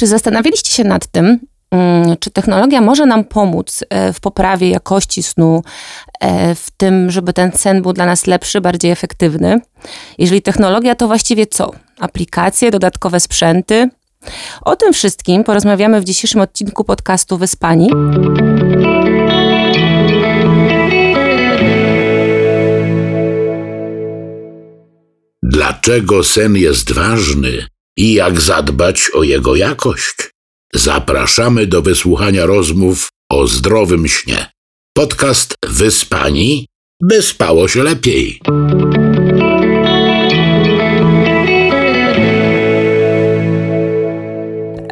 Czy zastanawialiście się nad tym, mm, czy technologia może nam pomóc e, w poprawie jakości snu, e, w tym, żeby ten sen był dla nas lepszy, bardziej efektywny? Jeżeli technologia, to właściwie co? Aplikacje, dodatkowe sprzęty? O tym wszystkim porozmawiamy w dzisiejszym odcinku podcastu Wyspani. Dlaczego sen jest ważny i jak zadbać o jego jakość? Zapraszamy do wysłuchania rozmów o zdrowym śnie. Podcast Wyspani, by spało się lepiej.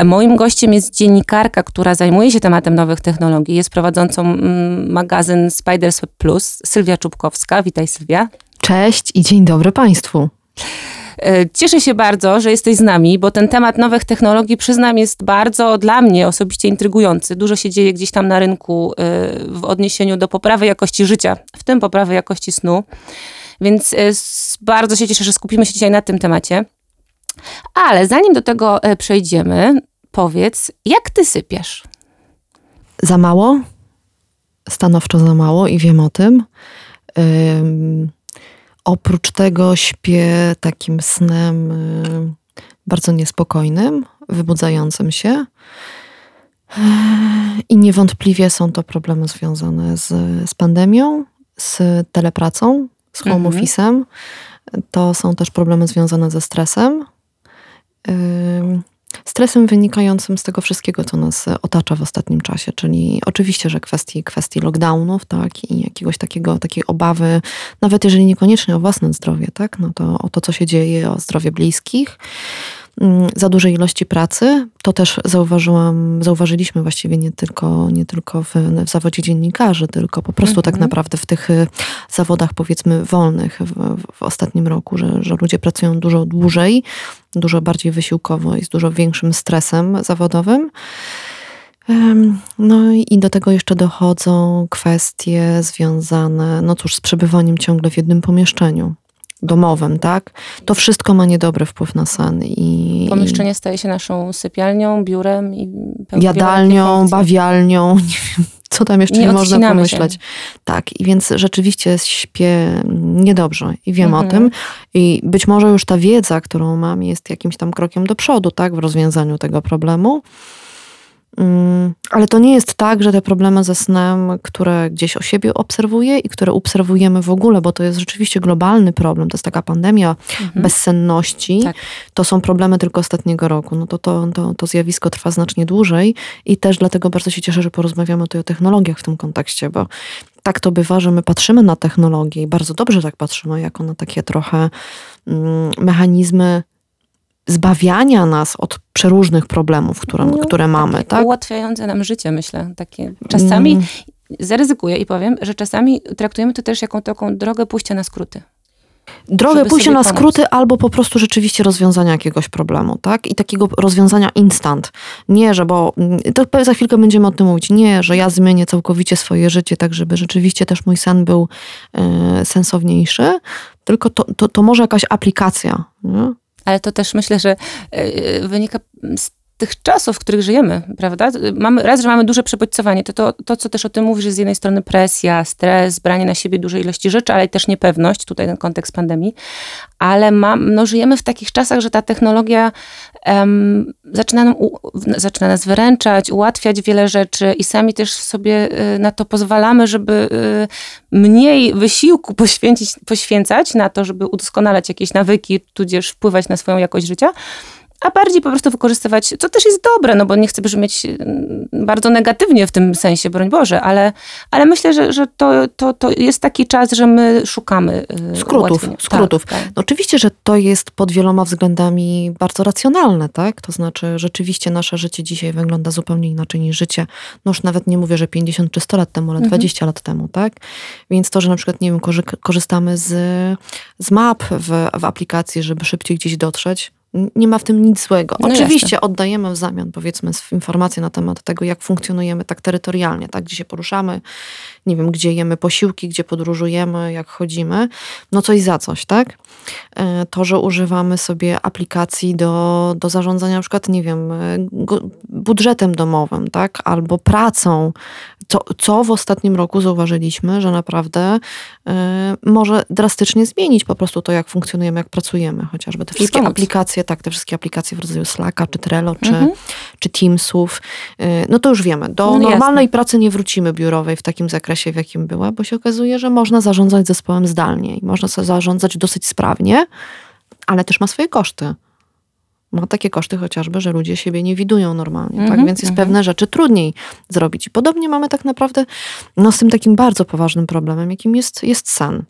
Moim gościem jest dziennikarka, która zajmuje się tematem nowych technologii. Jest prowadzącą mm, magazyn Spiders Web Plus, Sylwia Czubkowska. Witaj Sylwia. Cześć i dzień dobry Państwu. E, cieszę się bardzo, że jesteś z nami, bo ten temat nowych technologii, przyznam, jest bardzo dla mnie osobiście intrygujący. Dużo się dzieje gdzieś tam na rynku e, w odniesieniu do poprawy jakości życia, w tym poprawy jakości snu. Więc e, bardzo się cieszę, że skupimy się dzisiaj na tym temacie. Ale zanim do tego przejdziemy, powiedz, jak ty sypiesz? Za mało? Stanowczo za mało i wiem o tym. Oprócz tego śpię takim snem y, bardzo niespokojnym, wybudzającym się. I niewątpliwie są to problemy związane z, z pandemią, z telepracą, z home mhm. office'em. To są też problemy związane ze stresem stresem wynikającym z tego wszystkiego, co nas otacza w ostatnim czasie, czyli oczywiście, że kwestii, kwestii lockdownów, tak, i jakiegoś takiego, takiej obawy, nawet jeżeli niekoniecznie o własne zdrowie, tak, no to o to, co się dzieje, o zdrowie bliskich. Mm, za dużej ilości pracy. To też zauważyłam, zauważyliśmy właściwie nie tylko, nie tylko w, w zawodzie dziennikarzy, tylko po prostu tak mhm. tak naprawdę w tych y, zawodach powiedzmy wolnych w, w ostatnim roku, że, że ludzie pracują dużo dłużej, dużo bardziej wysiłkowo i z dużo większym stresem zawodowym. No i do tego jeszcze dochodzą kwestie związane, no cóż, z przebywaniem ciągle w jednym pomieszczeniu domowym, tak? To wszystko ma niedobry wpływ na sen. I, Pomieszczenie staje się naszą sypialnią, biurem i jadalnią, bawialnią, nie wiem, co tam jeszcze nie można pomyśleć. Się. Tak, i więc rzeczywiście śpię niedobrze i wiem mhm. o tym. I być może już ta wiedza, którą mam, jest jakimś tam krokiem do przodu, tak, w rozwiązaniu tego problemu. Ale to nie jest tak, że te problemy ze snem, które gdzieś o siebie obserwuję i które obserwujemy w ogóle, bo to jest rzeczywiście globalny problem, to jest taka pandemia mhm. bezsenności, tak. to są problemy tylko ostatniego roku. No to, to, to, to zjawisko trwa znacznie dłużej i też dlatego bardzo się cieszę, że porozmawiamy tutaj o technologiach w tym kontekście, bo tak to bywa, że my patrzymy na technologię i bardzo dobrze tak patrzymy, jako na takie trochę mm, mechanizmy zbawiania nas od przeróżnych problemów, które, no, które mamy. Tak? Ułatwiające nam życie, myślę. Takie czasami mm. zaryzykuję i powiem, że czasami traktujemy to też jako taką drogę pójścia na skróty. Drogę pójścia na skróty albo po prostu rzeczywiście rozwiązania jakiegoś problemu, tak? I takiego rozwiązania instant. Nie, że bo to za chwilkę będziemy o tym mówić. Nie, że ja zmienię całkowicie swoje życie, tak żeby rzeczywiście też mój sen był e, sensowniejszy, tylko to, to, to może jakaś aplikacja. Nie? Ale to też myślę, że e, wynika z tych czasów, w których żyjemy, prawda? Mamy, raz, że mamy duże przebodźcowanie, to, to to, co też o tym mówisz, jest z jednej strony presja, stres, branie na siebie dużej ilości rzeczy, ale też niepewność, tutaj ten kontekst pandemii, ale mam, no, żyjemy w takich czasach, że ta technologia um, zaczyna, nam, u, zaczyna nas wyręczać, ułatwiać wiele rzeczy i sami też sobie y, na to pozwalamy, żeby y, mniej wysiłku poświęcić, poświęcać na to, żeby udoskonalać jakieś nawyki, tudzież wpływać na swoją jakość życia, a bardziej po prostu wykorzystywać, co też jest dobre, no bo nie chcę brzmieć mm, bardzo negatywnie w tym sensie, broń Boże, ale, ale myślę, że, że to, to, to jest taki czas, że my szukamy y, skrótów. skrótów. Tak, tak. No oczywiście, że to jest pod wieloma względami bardzo racjonalne, tak? To znaczy rzeczywiście nasze życie dzisiaj wygląda zupełnie inaczej niż życie, no już nawet nie mówię, że 50 czy 100 lat temu, ale mhm. 20 lat temu, tak? Więc to, że na przykład, nie wiem, korzystamy z, z map w, w aplikacji, żeby szybciej gdzieś dotrzeć, Nie ma w tym nic złego. No Oczywiście jasne. oddajemy w zamian, powiedzmy, informacje na temat tego, jak funkcjonujemy tak terytorialnie, tak, gdzie się poruszamy, nie wiem, gdzie jemy posiłki, gdzie podróżujemy, jak chodzimy, no coś za coś, tak? E, to, że używamy sobie aplikacji do, do zarządzania na przykład, nie wiem, e, budżetem domowym, tak? Albo pracą, to, co w ostatnim roku zauważyliśmy, że naprawdę y, może drastycznie zmienić po prostu to, jak funkcjonujemy, jak pracujemy, chociażby te wszystkie aplikacje, tak, te wszystkie aplikacje w rodzaju Slacka, czy Trello, czy, mhm. czy Teamsów, y, no to już wiemy, do no normalnej jasne. pracy nie wrócimy biurowej w takim zakresie, w jakim była, bo się okazuje, że można zarządzać zespołem zdalnie i można zarządzać dosyć sprawnie, ale też ma swoje koszty ma takie koszty chociażby, że ludzie siebie nie widują normalnie, mm -hmm, tak? Mhm, Więc jest mm -hmm. pewne rzeczy trudniej zrobić. I podobnie mamy tak naprawdę no, z tym takim bardzo poważnym problemem, jakim jest, jest sen.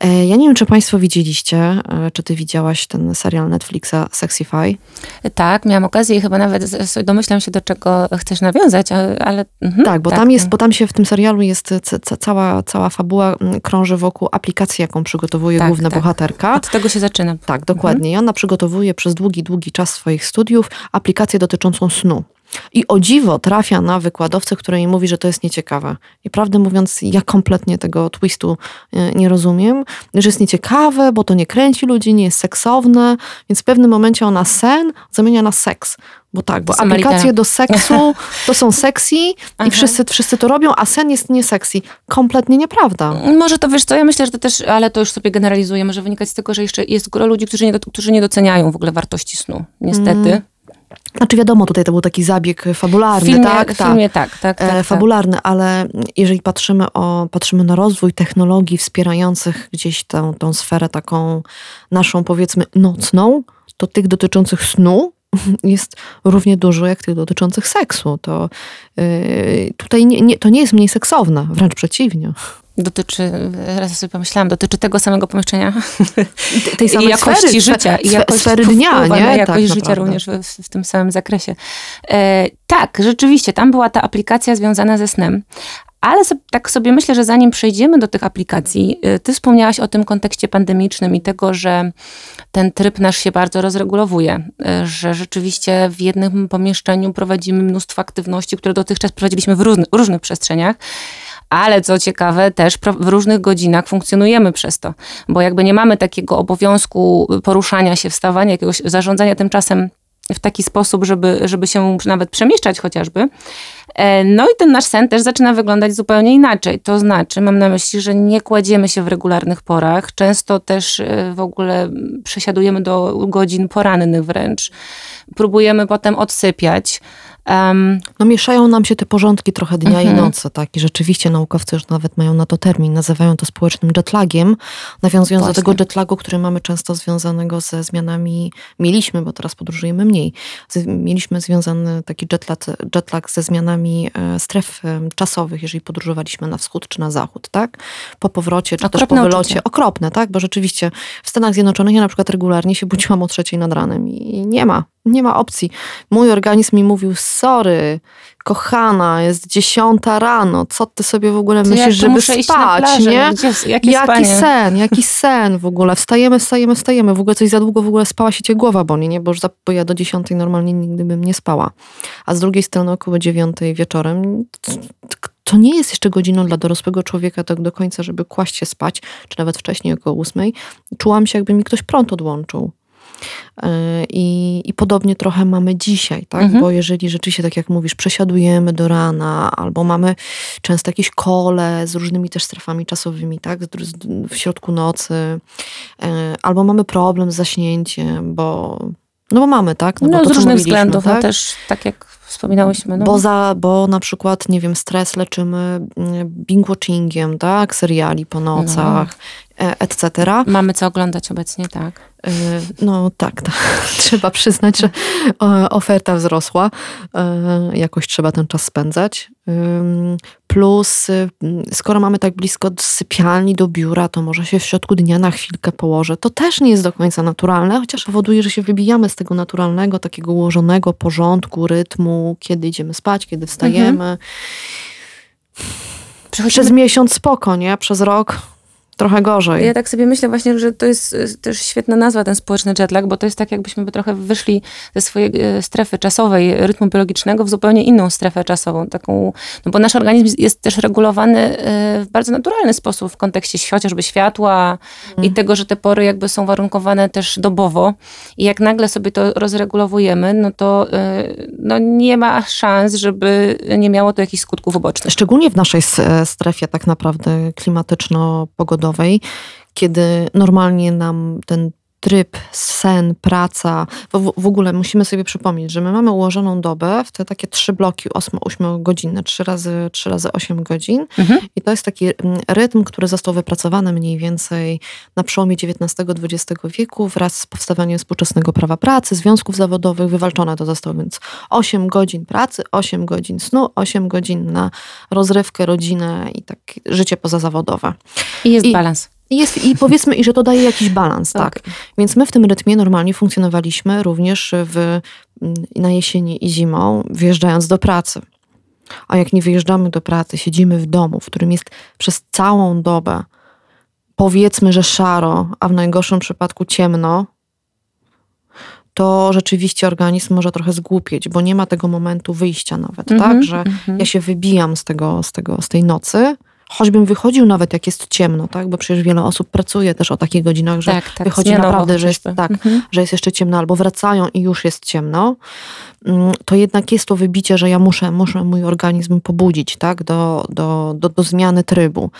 E, ja nie wiem, czy Państwo widzieliście, e, czy Ty widziałaś ten serial Netflixa Sexify? Tak, miałam okazję i chyba nawet domyślam się, do czego chcesz nawiązać, ale... Mhm, tak, bo tak. tam jest, bo tam się w tym serialu jest cała, cała fabuła krąży wokół aplikacji, jaką przygotowuje tak, główna tak. bohaterka. Od tego się zaczyna. Tak, dokładnie. Mhm. I ona przygotowuje przez długi, długi czas swoich studiów aplikację dotyczącą snu. I o dziwo trafia na wykładowcę, który jej mówi, że to jest nieciekawe. I prawdę mówiąc, ja kompletnie tego twistu e, nie rozumiem, że jest nieciekawe, bo to nie kręci ludzi, nie jest seksowne, więc w pewnym momencie ona sen zamienia na seks. Bo tak, bo aplikacje do seksu to są sexy i wszyscy, wszyscy to robią, a sen jest nie sexy. Kompletnie nieprawda. Może to wiesz co, ja myślę, że to też, ale to już sobie generalizuję, może wynikać z tego, że jeszcze jest gro ludzi, którzy nie, którzy nie doceniają w ogóle wartości snu. Niestety. Mm. Znaczy wiadomo, tutaj to był taki zabieg fabularny, filmie, tak? W filmie tak, tak, tak, tak, Fabularny, ale jeżeli patrzymy, o, patrzymy na rozwój technologii wspierających gdzieś tę, tą sferę taką naszą powiedzmy nocną, to tych dotyczących snu jest równie dużo jak tych dotyczących seksu. To yy, tutaj nie, nie, to nie jest mniej seksowne, wręcz przeciwnie dotyczy, raz sobie pomyślałam, dotyczy tego samego pomieszczenia. Tej samej I jakości sfery, życia. I jakość sfery dnia, nie? Jakość tak, życia również w, w, tym samym zakresie. E, tak, rzeczywiście, tam była ta aplikacja związana ze snem. Ale so, tak sobie myślę, że zanim przejdziemy do tych aplikacji, e, ty wspomniałaś o tym kontekście pandemicznym i tego, że ten tryb nasz się bardzo rozregulowuje, e, że rzeczywiście w jednym pomieszczeniu prowadzimy mnóstwo aktywności, które dotychczas prowadziliśmy w różnych, różnych przestrzeniach ale co ciekawe, też w różnych godzinach funkcjonujemy przez to, bo jakby nie mamy takiego obowiązku poruszania się, wstawania, jakiegoś zarządzania tym czasem w taki sposób, żeby, żeby się nawet przemieszczać chociażby. E, no i ten nasz sen też zaczyna wyglądać zupełnie inaczej. To znaczy, mam na myśli, że nie kładziemy się w regularnych porach. Często też e, w ogóle przesiadujemy do godzin porannych wręcz. Próbujemy potem odsypiać. Um, no mieszają nam się te porządki trochę dnia i mhm. nocy, tak? I rzeczywiście naukowcy już nawet mają na to termin, nazywają to społecznym jetlagiem, nawiązując Właśnie. do tego jetlagu, który mamy często związanego ze zmianami, mieliśmy, bo teraz podróżujemy mniej, mieliśmy związany taki jetlag, jetlag ze zmianami e, stref czasowych, jeżeli podróżowaliśmy na wschód czy na zachód, tak? Po powrocie, czy Okropne też po wylocie. Uczucie. Okropne, tak? Bo rzeczywiście w Stanach Zjednoczonych ja na przykład regularnie się budziłam o trzeciej nad ranem i nie ma nie ma opcji. Mój organizm mi mówił, sorry, kochana, jest dziesiąta rano, co ty sobie w ogóle myślisz, żeby spać, nie? Gdzie, jaki spanie? sen, jaki sen w ogóle. Wstajemy, wstajemy, wstajemy. W ogóle coś za długo w ogóle spała się cię głowa boli, nie? Bo, już za, bo ja do dziesiątej normalnie nigdy bym nie spała. A z drugiej strony około dziewiątej wieczorem to nie jest jeszcze godziną dla dorosłego człowieka tak do końca, żeby kłaść się spać, czy nawet wcześniej około ósmej. Czułam się, jakby mi ktoś prąd odłączył. E, I, I podobnie trochę mamy dzisiaj, tak? Mhm. Bo jeżeli rzeczywiście, tak jak mówisz, przesiadujemy do rana, albo mamy często jakieś kole z różnymi też strefami czasowymi, tak? W środku nocy, e, albo mamy problem z zaśnięciem, bo no bo mamy, tak? No, no to, z różnych względów, no tak? no też tak jak wspominałyśmy. No. Bo, za, bo na przykład, nie wiem, stres leczymy mm, binge-watchingiem, tak? Seriali po nocach, no. E, etc. Mamy co oglądać obecnie, tak? Y, no tak, tak, trzeba przyznać, że oferta wzrosła. Jakoś trzeba ten czas spędzać. Plus, y, skoro mamy tak blisko sypialni do biura, to może się w środku dnia na chwilkę położę. To też nie jest do końca naturalne, chociaż powoduje, że się wybijamy z tego naturalnego, takiego ułożonego porządku, rytmu, kiedy idziemy spać, kiedy wstajemy. Mhm. Przez miesiąc spoko, nie? Przez rok trochę gorzej. Ja tak sobie myślę właśnie, że to jest też świetna nazwa, ten społeczny jetlag, bo to jest tak, jakbyśmy by trochę wyszli ze swojej e, strefy czasowej, rytmu biologicznego w zupełnie inną strefę czasową, taką, no bo nasz organizm jest też regulowany e, w bardzo naturalny sposób w kontekście chociażby światła mm. i tego, że te pory jakby są warunkowane też dobowo i jak nagle sobie to rozregulowujemy, no to no nie ma szans, żeby nie miało to jakichś skutków ubocznych. Szczególnie w naszej strefie tak naprawdę klimatyczno-pogodowej, kiedy normalnie nam ten tryb, sen, praca. W, w ogóle musimy sobie przypomnieć, że my mamy ułożoną dobę w te takie trzy bloki 8 godzinne, trzy razy, trzy razy 8 godzin. Mhm. I to jest taki mm, rytm, który został wypracowany mniej więcej na przełomie XIX-XX wieku wraz z powstawaniem współczesnego prawa pracy, związków zawodowych. Wywalczone to zostało, więc 8 godzin pracy, 8 godzin snu, 8 godzin na rozrywkę, rodzinę i tak życie pozazawodowe. I jest I, balans. I, jest, I powiedzmy, i że to daje jakiś balans, tak. tak. Więc my w tym rytmie normalnie funkcjonowaliśmy również w, na jesieni i zimą, wjeżdżając do pracy. A jak nie wyjeżdżamy do pracy, siedzimy w domu, w którym jest przez całą dobę powiedzmy, że szaro, a w najgorszym przypadku ciemno, to rzeczywiście organizm może trochę zgłupieć, bo nie ma tego momentu wyjścia nawet, mm -hmm, tak? Że mm -hmm. ja się wybijam z, tego, z, tego, z tej nocy, choćbym wychodził nawet jak jest ciemno, tak? Bo przecież wiele osób pracuje też o takich godzinach, że tak, tak, wychodzi naprawdę, że jest, tak, mhm. że jest jeszcze ciemno, albo wracają i już jest ciemno, mm, to jednak jest to wybicie, że ja muszę, muszę mój organizm pobudzić, tak? Do, do, do, do zmiany trybu.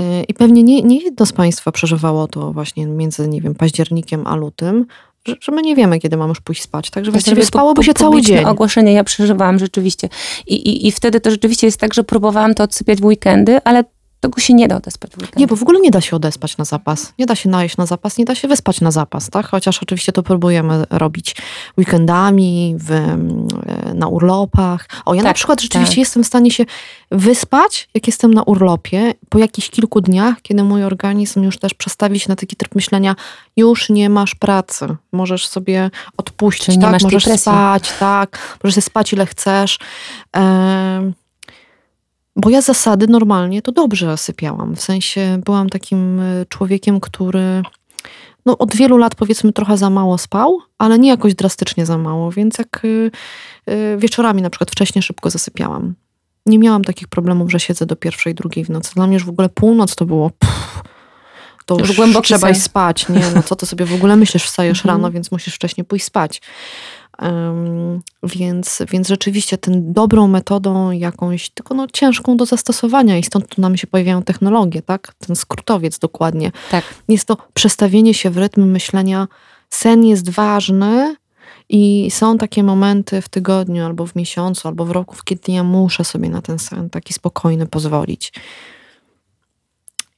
Y, I pewnie nie, nie jedno z Państwa przeżywało to właśnie między, nie wiem, październikiem a lutym, że, że my nie wiemy, kiedy mam już pójść spać. Także właściwie spałoby się cały dzień. ogłoszenie ja przeżywałam rzeczywiście. I, i, I wtedy to rzeczywiście jest tak, że próbowałam to odsypiać w weekendy, ale tego się nie da odespać w Nie, bo w ogóle nie da się odespać na zapas. Nie da się najeść na zapas, nie da się wyspać na zapas, tak? Chociaż oczywiście to próbujemy robić weekendami, w, na urlopach. O, ja tak, na przykład rzeczywiście tak. jestem w stanie się wyspać, jak jestem na urlopie, po jakichś kilku dniach, kiedy mój organizm już też przestawi się na taki tryb myślenia, już nie masz pracy, możesz sobie odpuścić, Czyli tak? możesz spać, tak? Możesz spać ile chcesz. Ehm, bo ja zasady normalnie to dobrze sypiałam. W sensie byłam takim e, człowiekiem, który no, od wielu lat powiedzmy trochę za mało spał, ale nie jakoś drastycznie za mało, więc jak e, e, wieczorami na przykład wcześniej szybko zasypiałam. Nie miałam takich problemów, że siedzę do pierwszej, drugiej w nocy. Dla mnie już w ogóle północ to było pff, to już, już trzeba iść spać. Nie, no co to sobie w ogóle myślisz, wstajesz mhm. rano, więc musisz wcześniej pójść spać. Więc, więc rzeczywiście ten dobrą metodą jakąś, tylko no ciężką do zastosowania i stąd tu nam się pojawiają technologie, tak? Ten skrótowiec dokładnie. Tak. Jest to przestawienie się w rytm myślenia, sen jest ważny i są takie momenty w tygodniu albo w miesiącu, albo w roku, kiedy ja muszę sobie na ten sen taki spokojny pozwolić.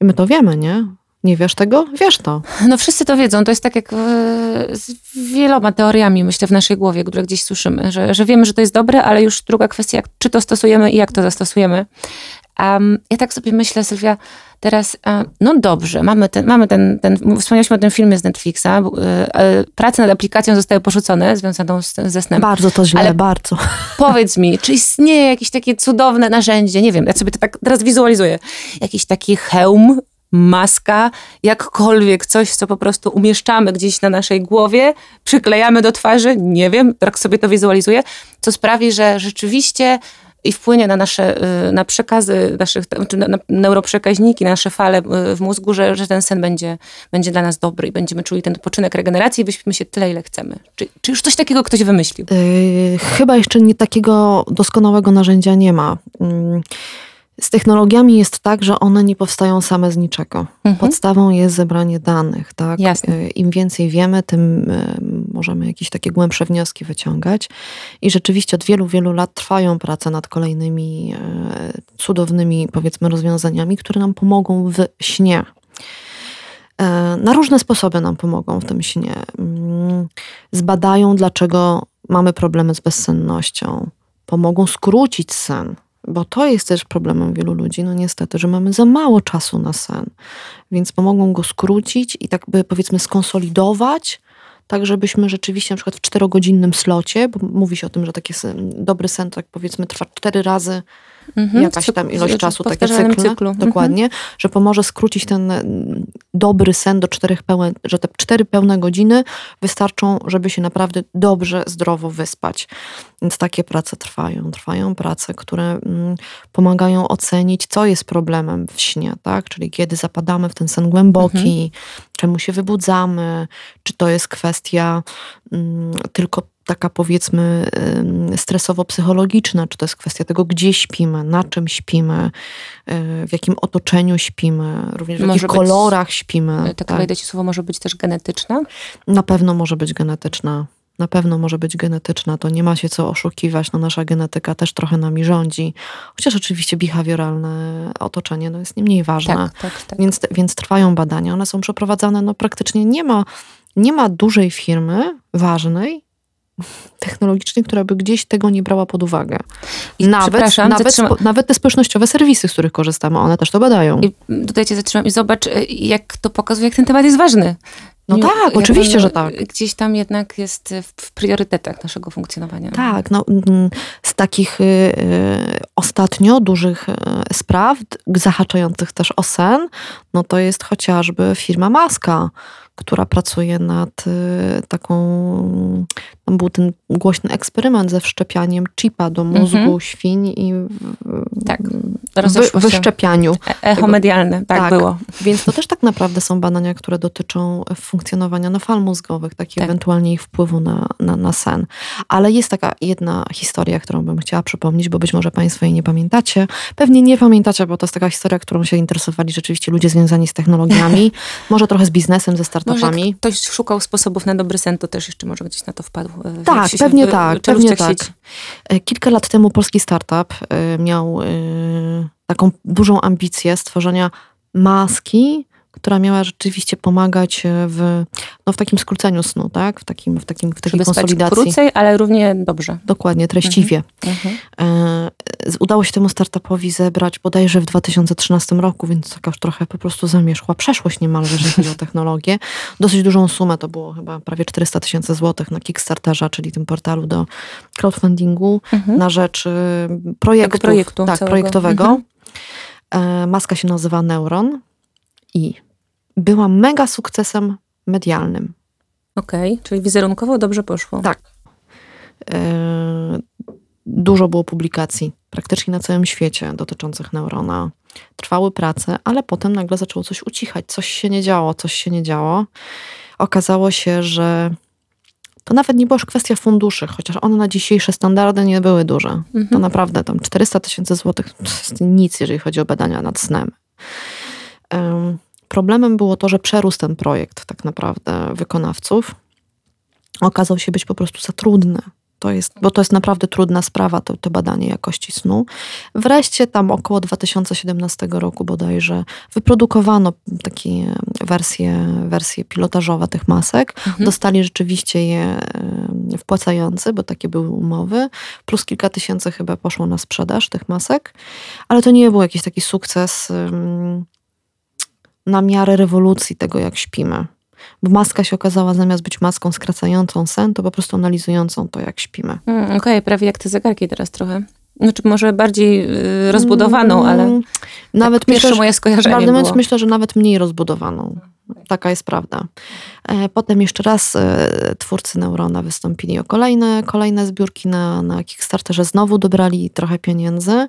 I my to wiemy, nie? Nie wiesz tego? Wiesz to. No wszyscy to wiedzą. To jest tak jak e, z wieloma teoriami, myślę, w naszej głowie, które gdzieś słyszymy, że, że wiemy, że to jest dobre, ale już druga kwestia, jak, czy to stosujemy i jak to zastosujemy. Um, ja tak sobie myślę, Sylwia, teraz, um, no dobrze, mamy ten, mamy ten, ten wspomnieliśmy o tym filmie z Netflixa, e, e, prace nad aplikacją zostały porzucone, związaną z, ze snem. Bardzo to źle, ale bardzo. Powiedz mi, czy istnieje jakieś takie cudowne narzędzie, nie wiem, ja sobie to tak teraz wizualizuję, jakiś taki hełm maska, jakkolwiek coś, co po prostu umieszczamy gdzieś na naszej głowie, przyklejamy do twarzy, nie wiem, tak sobie to wizualizuję, co sprawi, że rzeczywiście i wpłynie na nasze, y, na przekazy naszych, czy na neuroprzekaźniki, na nasze fale y, w mózgu, że, że ten sen będzie, będzie dla nas dobry i będziemy czuli ten odpoczynek, regeneracji i wyśpimy się tyle, ile chcemy. Czy, czy już coś takiego ktoś wymyślił? Yy, chyba jeszcze nie takiego doskonałego narzędzia nie ma. Yy z technologiami jest tak, że one nie powstają same z niczego. Mhm. Podstawą jest zebranie danych. Tak? Jasne. E, Im więcej wiemy, tym e, możemy jakieś takie głębsze wnioski wyciągać. I rzeczywiście od wielu, wielu lat trwają prace nad kolejnymi e, cudownymi, powiedzmy, rozwiązaniami, które nam pomogą w śnie. Na różne sposoby nam pomogą w tym śnie. Mm, zbadają, dlaczego mamy problemy z bezsennością. Pomogą skrócić sen bo to jest też problemem wielu ludzi, no niestety, że mamy za mało czasu na sen, więc pomogą go skrócić i tak by powiedzmy skonsolidować tak żebyśmy rzeczywiście na przykład w czterogodzinnym slocie, bo mówi się o tym, że taki dobry sen, tak powiedzmy, trwa cztery razy mhm. jakaś tam ilość czasu, takie cykle, cyklu. Mhm. dokładnie, mhm. że pomoże skrócić ten mm, dobry sen do czterech pełen, że te cztery pełne godziny wystarczą, żeby się naprawdę dobrze, zdrowo wyspać. Więc takie prace trwają. Trwają prace, które mm, pomagają ocenić, co jest problemem w śnie, tak? Czyli kiedy zapadamy w ten sen głęboki, mhm. czemu się wybudzamy, czy to jest kwestia mm, tylko taka powiedzmy stresowo-psychologiczna, czy to jest kwestia tego, gdzie śpimy, na czym śpimy, y, w jakim otoczeniu śpimy, również w jakich kolorach śpimy. E, tak, tak wejdę ci słowo, może być też genetyczna? Na pewno może być genetyczna. Na pewno może być genetyczna, to nie ma się co oszukiwać, no nasza genetyka też trochę nami rządzi, chociaż oczywiście behawioralne otoczenie no jest nie mniej ważne. Tak, tak, tak. Więc, więc trwają badania, one są przeprowadzane, no praktycznie nie ma, nie ma dużej firmy ważnej, technologicznej, która by gdzieś tego nie brała pod uwagę. I nawet, nawet, zatrzyma... nawet te społecznościowe serwisy, z których korzystamy, one też to badają. I tutaj cię zatrzymam i zobacz, y, jak to pokazuje, jak ten temat jest ważny. No tak, oczywiście, że tak. Gdzieś tam jednak jest w priorytetach naszego funkcjonowania. Tak, no, mm, z takich y, y, ostatnio dużych y, spraw, zahaczających też o sen, no to jest chociażby firma Maska, która pracuje nad y, taką, tam był ten głośny eksperyment ze wszczepianiem chipa do mózgu mhm. świń i tak, wy, wyszczepianiu. E echo medialne, tak, tak, było. Więc to też tak naprawdę są badania, które dotyczą funkcjonowania no, fal mózgowych, tak, tak. ewentualnie ich wpływu na, na, na sen. Ale jest taka jedna historia, którą bym chciała przypomnieć, bo być może Państwo jej nie pamiętacie. Pewnie nie pamiętacie, bo to jest taka historia, którą się interesowali rzeczywiście ludzie związani z technologiami, może trochę z biznesem, ze startupami może jak ktoś szukał sposobów na dobry sen, to też jeszcze może gdzieś na to wpadł. E, tak, pewnie tak, pewnie tak. E, kilka lat temu polski startup e, miał taką dużą ambicję stworzenia maski która miała rzeczywiście pomagać e, w, no, w takim skróceniu snu, tak? W, takim, w, takim, w takiej Żeby konsolidacji. Spać krócej, ale równie dobrze. Dokładnie, treściwie. Mhm. mhm. E, udało się temu startupowi zebrać bodajże w 2013 roku, więc taka już trochę po prostu zamierzchła przeszłość niemalże, jeżeli chodzi o technologię. Dosyć dużą sumę, to było chyba prawie 400 tysięcy złotych na Kickstarterze, czyli tym portalu do crowdfundingu mhm. na rzecz projektu, projektu tak, projektowego. Mhm. E, maska się nazywa Neuron i była mega sukcesem medialnym. Okej, okay, czyli wizerunkowo dobrze poszło. Tak. E, dużo było publikacji praktycznie na całym świecie dotyczących neurona. Trwały prace, ale potem nagle zaczęło coś ucichać, coś się nie działo, coś się nie działo. Okazało się, że to nawet nie była już kwestia funduszy, chociaż one na dzisiejsze standardy nie były duże. Mhm. To naprawdę tam 400 tysięcy złotych to jest nic, jeżeli chodzi o badania nad snem. Problemem było to, że przerósł ten projekt tak naprawdę wykonawców. Okazał się być po prostu za trudny. To jest, bo to jest naprawdę trudna sprawa, to, to badanie jakości snu. Wreszcie tam około 2017 roku bodajże wyprodukowano takie wersje, wersje pilotażowe tych masek. Mhm. Dostali rzeczywiście je wpłacający, bo takie były umowy. Plus kilka tysięcy chyba poszło na sprzedaż tych masek. Ale to nie był jakiś taki sukces na miarę rewolucji tego, jak śpimy. Bo maska się okazała zamiast być maską skracającą sen, to po prostu analizującą to, jak śpimy. Mm, Okej, okay, prawie jak te zegarki teraz trochę. Znaczy może bardziej y, rozbudowaną, mm, ale nawet tak pierwsze myślę, moje skojarzenie Prawdę mówiąc, myślę, że nawet mniej rozbudowaną. Taka jest prawda. E, potem jeszcze raz e, twórcy Neurona wystąpili o kolejne, kolejne zbiórki na, na Kickstarterze. Znowu dobrali trochę pieniędzy.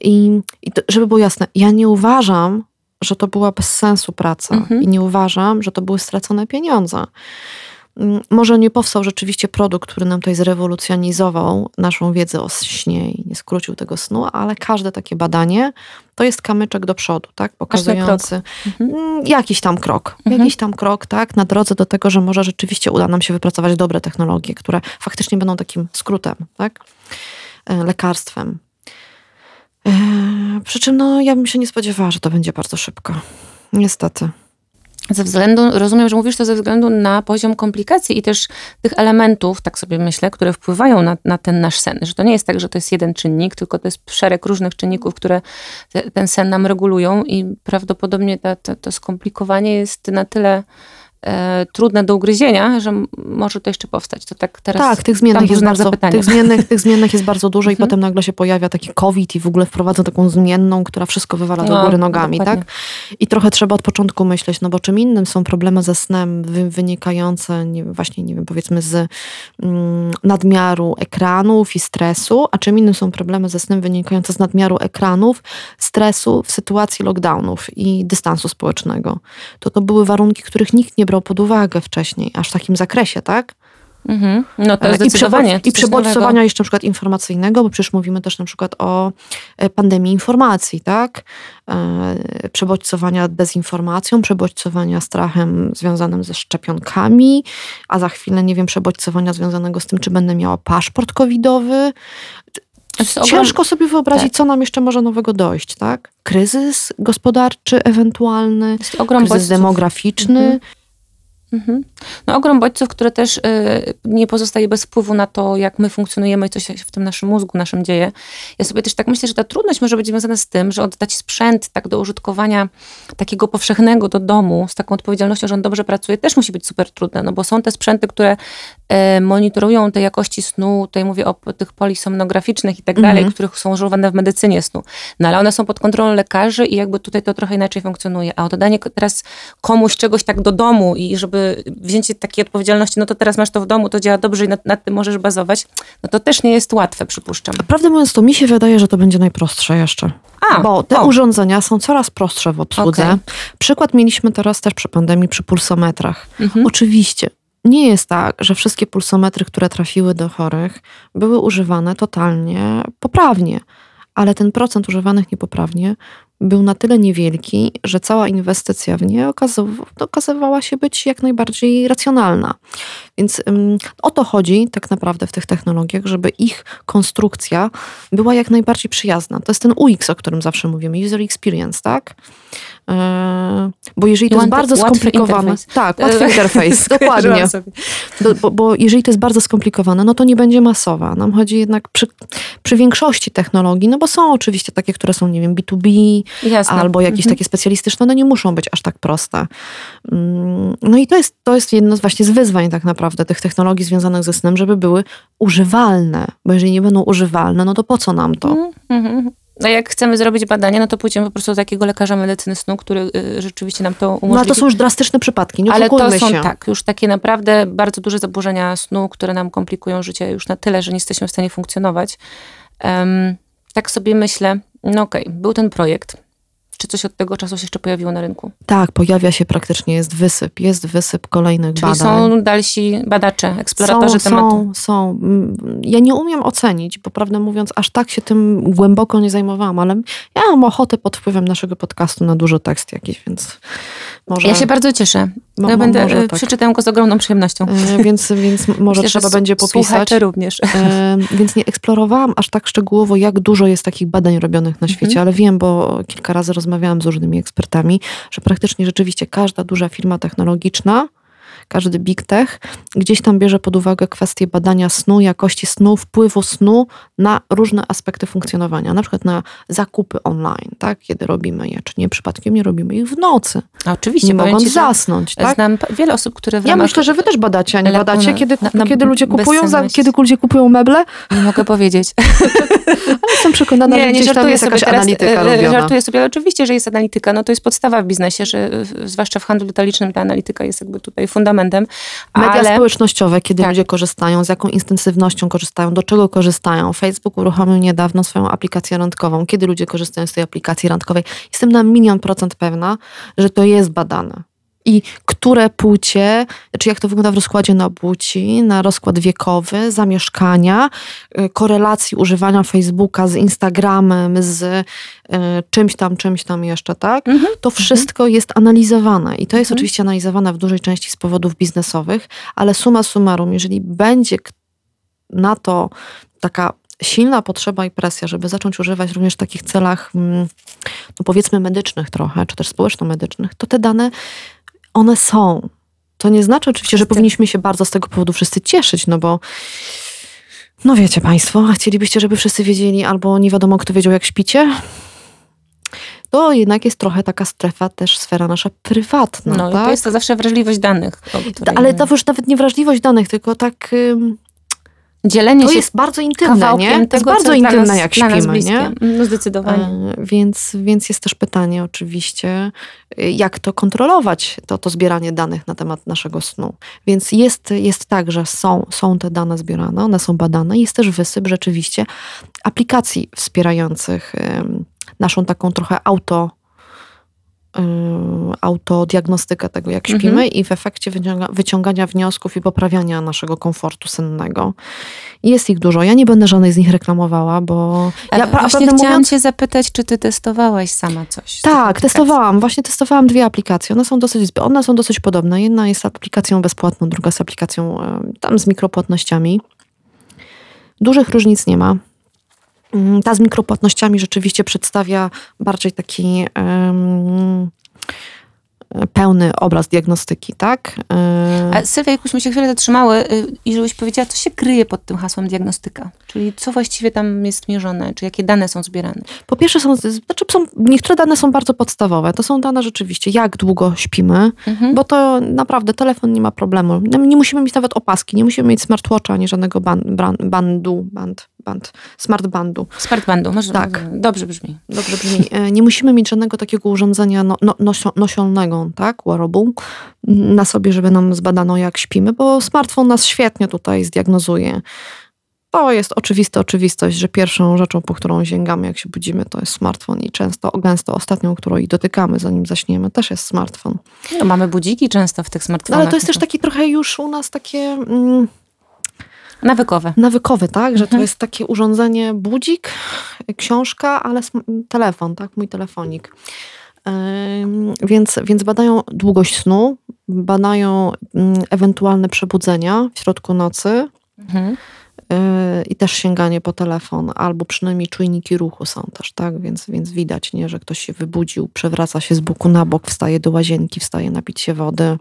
I, i to, żeby było jasne, ja nie uważam, że to była bez sensu praca mhm. i nie uważam, że to były stracone pieniądze. Mm, może nie powstał rzeczywiście produkt, który nam tutaj zrewolucjonizował naszą wiedzę o śnie i nie skrócił tego snu, ale każde takie badanie to jest kamyczek do przodu, tak? Pokazujący mhm. Mm, jakiś tam krok. Mhm. Jakiś tam krok, tak? Na drodze do tego, że może rzeczywiście uda nam się wypracować dobre technologie, które faktycznie będą takim skrótem, tak? E, lekarstwem. E, przy czym no, ja bym się nie spodziewała, że to będzie bardzo szybko. Niestety. Ze względu, rozumiem, że mówisz to ze względu na poziom komplikacji i też tych elementów, tak sobie myślę, które wpływają na, na ten nasz sen. Że to nie jest tak, że to jest jeden czynnik, tylko to jest szereg różnych czynników, które te, ten sen nam regulują i prawdopodobnie ta, ta, to skomplikowanie jest na tyle e, trudne do ugryzienia, że może to jeszcze powstać. To tak teraz tak, tych zmiennych, jest bardzo, tych, zmiennych, tych zmiennych jest bardzo dużo i mhm. potem nagle się pojawia taki COVID i w ogóle wprowadza taką zmienną, która wszystko wywala do no, góry nogami, tak? I trochę trzeba od początku myśleć, no bo czym innym są problemy ze snem wynikające nie, właśnie, nie wiem, powiedzmy z mm, nadmiaru ekranów i stresu, a czym innym są problemy ze snem wynikające z nadmiaru ekranów, stresu w sytuacji lockdownów i dystansu społecznego. To to były warunki, których nikt nie brał pod uwagę wcześniej, aż w takim zakresie, tak? Mhm. No to zdecydowanie. I przebodźcowania jeszcze na przykład informacyjnego, bo przecież mówimy też na przykład o e, pandemii informacji, tak? E, przebodźcowania dezinformacją, przebodźcowania strachem związanym ze szczepionkami, a za chwilę, nie wiem, przebodźcowania związanego z tym, czy będę miała paszport covidowy. Ciężko sobie wyobrazić, tak. co nam jeszcze może nowego dojść, tak? Kryzys gospodarczy ewentualny, kryzys bodźców. demograficzny. Mhm. Mhm. No ogrom bodźców, które też y, nie pozostaje bez wpływu na to, jak my funkcjonujemy i co się w tym naszym mózgu naszym dzieje. Ja sobie też tak myślę, że ta trudność może być związana z tym, że oddać sprzęt tak do użytkowania takiego powszechnego do domu, z taką odpowiedzialnością, że on dobrze pracuje, też musi być super trudne, no bo są te sprzęty, które y, monitorują te jakości snu, tutaj mówię o tych polisomnograficznych i tak dalej, mhm. których są używane w medycynie snu, no ale one są pod kontrolą lekarzy i jakby tutaj to trochę inaczej funkcjonuje, a oddanie teraz komuś czegoś tak do domu i żeby wzięcie takiej odpowiedzialności, no to teraz masz to w domu, to działa dobrze i nad, nad tym możesz bazować, no to też nie jest łatwe, przypuszczam. Prawdę mówiąc, to mi się wydaje, że to będzie najprostsze jeszcze. A, bo te o. urządzenia są coraz prostsze w obsłudze. Okay. Przykład mieliśmy teraz też przy pandemii przy pulsometrach. Mhm. Oczywiście nie jest tak, że wszystkie pulsometry, które trafiły do chorych, były używane totalnie poprawnie, ale ten procent używanych niepoprawnie był na tyle niewielki, że cała inwestycja w nie okazywała się być jak najbardziej racjonalna. Więc o to chodzi tak naprawdę w tych technologiach, żeby ich konstrukcja była jak najbardziej przyjazna. To jest ten UX, o którym zawsze mówimy, user experience, tak? Bo jeżeli to jest bardzo skomplikowane. Tak, łatwy interfejs, dokładnie. bo, bo, jeżeli to jest bardzo skomplikowane, no to nie będzie masowa. Nam chodzi jednak przy, przy większości technologii, no bo są oczywiście takie, które są, nie wiem, B2B, Jasne. albo jakieś mhm. takie specjalistyczne, one nie muszą być aż tak proste. Mm, no i to jest, to jest jedno z właśnie z wyzwań tak naprawdę tych technologii związanych ze snem, żeby były używalne. Bo jeżeli nie będą używalne, no to po co nam to? Mhm. A jak chcemy zrobić badania, no to pójdziemy po prostu do takiego lekarza medycyny snu, który y, rzeczywiście nam to umożliwi. No ale to są już drastyczne przypadki, nie Ale to są się. tak, już takie naprawdę bardzo duże zaburzenia snu, które nam komplikują życie już na tyle, że nie jesteśmy w stanie funkcjonować. Um, tak sobie myślę, no okej, okay, był ten projekt czy coś od tego czasu się jeszcze pojawiło na rynku? Tak, pojawia się praktycznie, jest wysyp, jest wysyp kolejnych Czyli badań. są dalsi badacze, eksploratorzy są, tematu? Są, są. Ja nie umiem ocenić, bo prawdę mówiąc, aż tak się tym głęboko nie zajmowałam, ale ja mam ochotę pod wpływem naszego podcastu na dużo tekst jakiś, więc może... Ja się bardzo cieszę. Ja będę, może, e, tak. przeczytam go z ogromną przyjemnością. E, więc, więc może Myślę, trzeba będzie popisać. Również. E, więc nie eksplorowałam aż tak szczegółowo, jak dużo jest takich badań robionych na świecie, mhm. ale wiem, bo kilka razy rozmawiałam z różnymi ekspertami, że praktycznie rzeczywiście każda duża firma technologiczna każdy big tech gdzieś tam bierze pod uwagę kwestię badania snu, jakości snu, wpływu snu na różne aspekty funkcjonowania, na przykład na zakupy online, tak? Kiedy robimy je, czy nie przypadkiem nie robimy ich w nocy. A oczywiście. Nie mogąc ci, zasnąć, tak? Znam wiele osób, które w Ja myślę, że wy też badacie, a nie badacie, kiedy, na, na, kiedy ludzie kupują, za, kiedy ludzie kupują meble? Nie mogę powiedzieć. ale jestem przekonana, nie, że gdzieś tam jest jakaś teraz, analityka e, robiona. Żartuję sobie, ale oczywiście, że jest analityka. No to jest podstawa w biznesie, że zwłaszcza w handlu detalicznym ta analityka jest jakby tutaj fundamentem fundamentem. Media ale... społecznościowe, kiedy tak. ludzie korzystają, z jaką intensywnością korzystają, do czego korzystają. Facebook uruchomił niedawno swoją aplikację randkową. Kiedy ludzie korzystają z tej aplikacji randkowej? Jestem na milion procent pewna, że to jest badane i które płcie, czy jak to wygląda w rozkładzie na płci, na rozkład wiekowy, zamieszkania, y, korelacji używania Facebooka z Instagramem, z y, czymś tam, czymś tam jeszcze, tak? Mhm. To wszystko mhm. jest analizowane i to jest mhm. oczywiście analizowane w dużej części z powodów biznesowych, ale suma summarum, jeżeli będzie na to taka silna potrzeba i presja, żeby zacząć używać również w takich celach, mm, no powiedzmy medycznych trochę, czy też społeczno-medycznych, to te dane one są. To nie znaczy oczywiście, że powinniśmy się bardzo z tego powodu wszyscy cieszyć, no bo no wiecie Państwo, chcielibyście, żeby wszyscy wiedzieli, albo nie wiadomo, kto wiedział, jak śpicie? to jednak jest trochę taka strefa, też sfera nasza prywatna. No tak? to jest to zawsze wrażliwość danych. Ale to już nawet nie wrażliwość danych, tylko tak... Dzielenie to się jest bardzo intymne, nie? To jest bardzo intymne, nas, jak śpimy, nie? No zdecydowanie. E, więc, więc jest też pytanie oczywiście, jak to kontrolować, to, to zbieranie danych na temat naszego snu. Więc jest, jest tak, że są, są te dane zbierane, one są badane. Jest też wysyp rzeczywiście aplikacji wspierających naszą taką trochę auto autodiagnostykę tego, jak śpimy mhm. i w efekcie wyciąga, wyciągania wniosków i poprawiania naszego komfortu sennego. Jest ich dużo. Ja nie będę żadnej z nich reklamowała, bo... ja, właśnie chciałam mówiąc, cię zapytać, czy ty testowałaś sama coś? Tak, testowałam. Właśnie testowałam dwie aplikacje. One są dosyć, one są dosyć podobne. Jedna jest aplikacją bezpłatną, druga jest aplikacją tam z mikropłatnościami. Dużych różnic nie ma. Mm, ta z mikropłatnościami rzeczywiście przedstawia bardziej taki um, pełny obraz diagnostyki, tak? E, A Sylwia, jakbyśmy się chwilę zatrzymały y, i żebyś powiedziała, co się kryje pod tym hasłem diagnostyka? Czyli co właściwie tam jest mierzone? Czy jakie dane są zbierane? Po pierwsze są, znaczy są niektóre dane są bardzo podstawowe. To są dane rzeczywiście, jak długo śpimy, mhm. bo to naprawdę telefon nie ma problemu. Nie musimy mieć nawet opaski, nie musimy mieć smartwatcha, ani żadnego ban, bandu, band, band, smartbandu. Smartbandu, może tak. dobrze brzmi. Dobrze brzmi. E, nie musimy mieć żadnego takiego urządzenia no, no, nosionego, tak, wearable, na sobie, żeby nam zbadano jak śpimy, bo smartfon nas świetnie tutaj zdiagnozuje. To jest oczywista oczywistość, że pierwszą rzeczą, po którą sięgamy, jak się budzimy, to jest smartfon i często, gęsto ostatnią, którą i dotykamy, zanim zaśniemy, też jest smartfon. No, mamy budziki często w tych smartfonach. No, ale to jest też taki trochę już u nas takie... Mm, Nawykowe. Nawykowe, tak? Że mhm. to jest takie urządzenie budzik, książka, ale telefon, tak? Mój telefonik. Więc, więc badają długość snu, badają mm, ewentualne przebudzenia w środku nocy mhm. Y, i też sięganie po telefon, albo przynajmniej czujniki ruchu są też, tak? Więc, więc widać, nie, że ktoś się wybudził, przewraca się z boku na bok, wstaje do łazienki, wstaje napić się wody.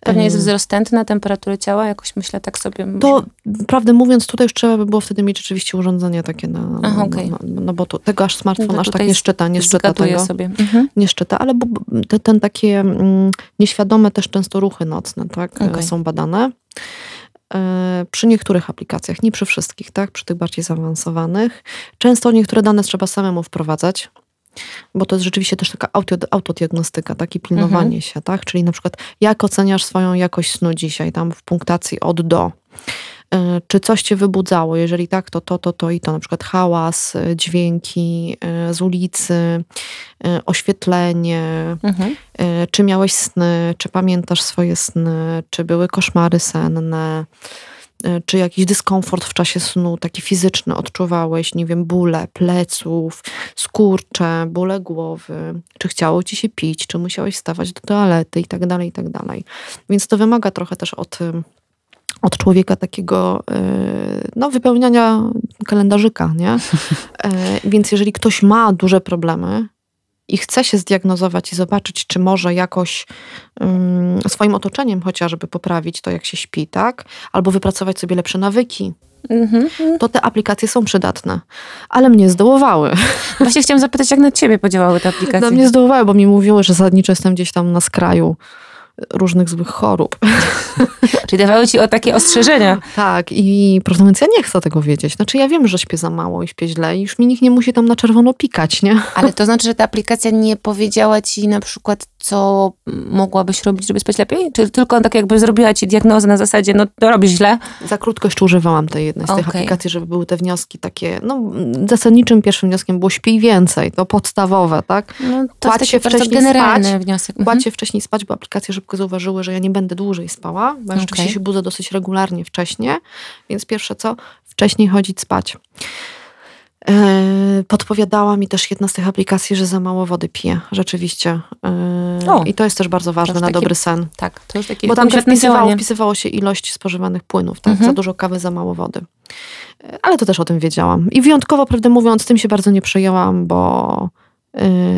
Pewnie jest wzrost tętna, temperatury ciała, jakoś myślę tak sobie. To prawdę mówiąc, tutaj już trzeba by było wtedy mieć rzeczywiście urządzenie takie na. Aha, okay. no, no, no, bo to, tego aż smartfon no aż tak nie szczyta, nie szczyta tego. sobie. Mhm. Nie szczyta, ale bo, te, ten takie mm, nieświadome też często ruchy nocne, tak, okay. są badane. E, przy niektórych aplikacjach, nie przy wszystkich, tak? Przy tych bardziej zaawansowanych. Często niektóre dane trzeba samemu wprowadzać bo to jest rzeczywiście też taka auto, autodiagnostyka, takie pilnowanie mhm. się, tak? Czyli na przykład jak oceniasz swoją jakość snu dzisiaj, tam w punktacji od do. E, czy coś cię wybudzało? Jeżeli tak, to to, to, to i to. Na przykład hałas, e, dźwięki e, z ulicy, oświetlenie. Mhm. Czy miałeś sny? Czy pamiętasz swoje sny? Czy były koszmary senne? E, czy jakiś dyskomfort w czasie snu, taki fizyczny odczuwałeś, nie wiem, bóle pleców, skurcze, bóle głowy, czy chciało ci się pić, czy musiałeś wstawać do toalety i tak dalej, i tak dalej. Więc to wymaga trochę też od, od człowieka takiego e, no, wypełniania kalendarzyka, nie? E, więc jeżeli ktoś ma duże problemy, i chce się zdiagnozować i zobaczyć, czy może jakoś um, swoim otoczeniem chociażby poprawić to, jak się śpi, tak? Albo wypracować sobie lepsze nawyki, mm-hmm. to te aplikacje są przydatne. Ale mnie zdołowały. Właśnie chciałam zapytać, jak na ciebie podziałały te aplikacje? Na mnie zdołowały, bo mi mówiły, że zasadniczo jestem gdzieś tam na skraju różnych złych chorób. Czyli dawały ci o takie ostrzeżenia. Tak, i prawdę mówiąc, ja nie chcę tego wiedzieć. Znaczy, ja wiem, że śpię za mało i śpię źle i już mi nikt nie musi tam na czerwono pikać, nie? Ale to znaczy, że ta aplikacja nie powiedziała ci na przykład, co mogłabyś robić, żeby spać lepiej? Czy tylko tak jakby zrobiła ci diagnozę na zasadzie, no to robisz źle? Za krótko jeszcze używałam tej jednej z okay. tych aplikacji, żeby były te wnioski takie, no zasadniczym pierwszym wnioskiem było śpij więcej, to podstawowe, tak? No, to Kładź się wcześniej generalny spać, wniosek. Kładź się wcześniej spać, bo aplikacje szybko zauważyły, że ja nie będę dłużej spała, bo ja okay. rzeczywiście się budzę dosyć regularnie wcześnie, więc pierwsze co, wcześniej chodzić spać. E, podpowiadała mi też jedna z tych aplikacji, że za mało wody piję, rzeczywiście. E, o, I to jest też bardzo ważne na takie, dobry sen. Tak, to już takie Bo tam się wpisywało, wpisywało się ilość spożywanych płynów, tak? Mhm. Za dużo kawy, za mało wody. E, ale to też o tym wiedziałam. I wyjątkowo, prawdę mówiąc, tym się bardzo nie przejęłam, bo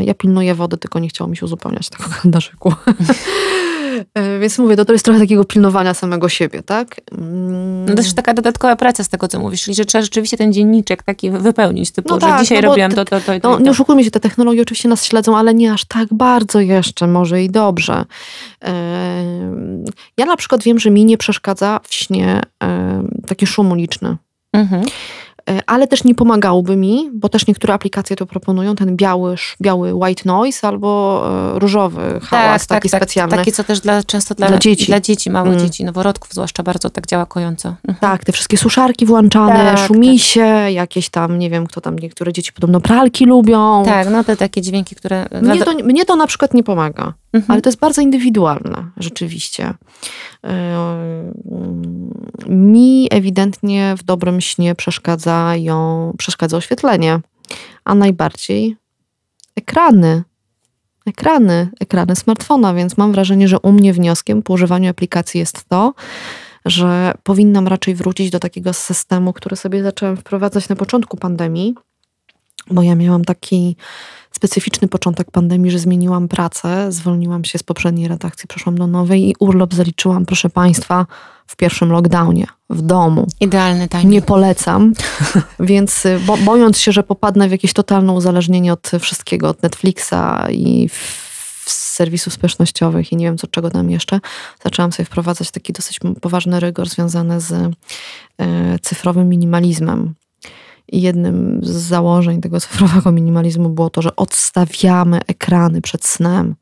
ja pilnuję wody, tylko nie chciało mi się uzupełniać tego kalendarzyku. E, więc mówię, to, to jest trochę takiego pilnowania samego siebie, tak? Mm. No też taka dodatkowa praca z tego, co mówisz, czyli że trzeba rzeczywiście ten dzienniczek taki wypełnić, typu, no tak, że dzisiaj no robiłam to, to, to, to, no, Nie oszukujmy się, te technologie oczywiście nas śledzą, ale nie aż tak bardzo jeszcze, może i dobrze. Ja na przykład wiem, że mi nie przeszkadza w śnie taki szum uliczny. Mhm. E, ale też nie pomagałby mi, bo też niektóre aplikacje to proponują, ten biały, biały white noise albo e, różowy hałas tak, taki tak, tak. specjalny. Taki, co też dla, często dla, dla dzieci, dla dzieci małych mm. dzieci, noworodków zwłaszcza bardzo tak działa kojąco. Mhm. Tak, te wszystkie suszarki włączane, tak, szumisie, tak. jakieś tam, nie wiem, kto tam, niektóre dzieci podobno pralki lubią. Tak, no te takie dźwięki, które... Mnie to, mnie to na przykład nie pomaga, mhm. ale to jest bardzo indywidualne, rzeczywiście. Mi ewidentnie w dobrym śnie przeszkadzają, przeszkadza oświetlenie, a najbardziej ekrany. Ekrany, ekrany smartfona, więc mam wrażenie, że u mnie wnioskiem po używaniu aplikacji jest to, że powinnam raczej wrócić do takiego systemu, który sobie zaczęłam wprowadzać na początku pandemii, bo ja miałam taki specyficzny początek pandemii, że zmieniłam pracę, zwolniłam się z poprzedniej redakcji, przeszłam do nowej i urlop zaliczyłam, proszę Państwa, w pierwszym lockdownie, w domu. Idealny timing. Nie polecam, więc y, bo, bojąc się, że popadnę w jakieś totalne uzależnienie od wszystkiego, od Netflixa i serwisów społecznościowych i nie wiem co czego tam jeszcze, zaczęłam sobie wprowadzać taki dosyć poważny rygor związany z y, cyfrowym minimalizmem. Jednym z założeń tego cyfrowego minimalizmu było to, że odstawiamy ekrany przed snem.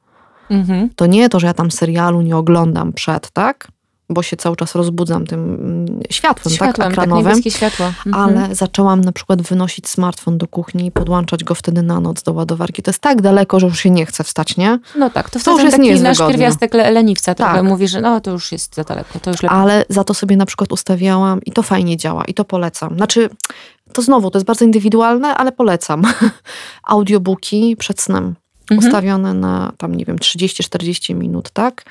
Mhm. To nie to, że ja tam serialu nie oglądam przed, tak? Bo się cały czas rozbudzam tym mm, światłem, tak? światłem tak, ekranowym. Tak, światło. Mhm. Ale zaczęłam na przykład wynosić smartfon do kuchni i podłączać go wtedy na noc do ładowarki. To jest tak daleko, że już się nie chce wstać, nie? No tak, to, to już jest taki nasz pierwiastek leniwca trochę tak. mówi, że no to już jest za daleko, to już lepiej. Ale za to sobie na przykład ustawiałam i to fajnie działa i to polecam. Znaczy to znowu, to jest bardzo indywidualne, ale polecam. Audiobooki przed snem. Mhm. Ustawione na tam, nie wiem, 30-40 minut, tak?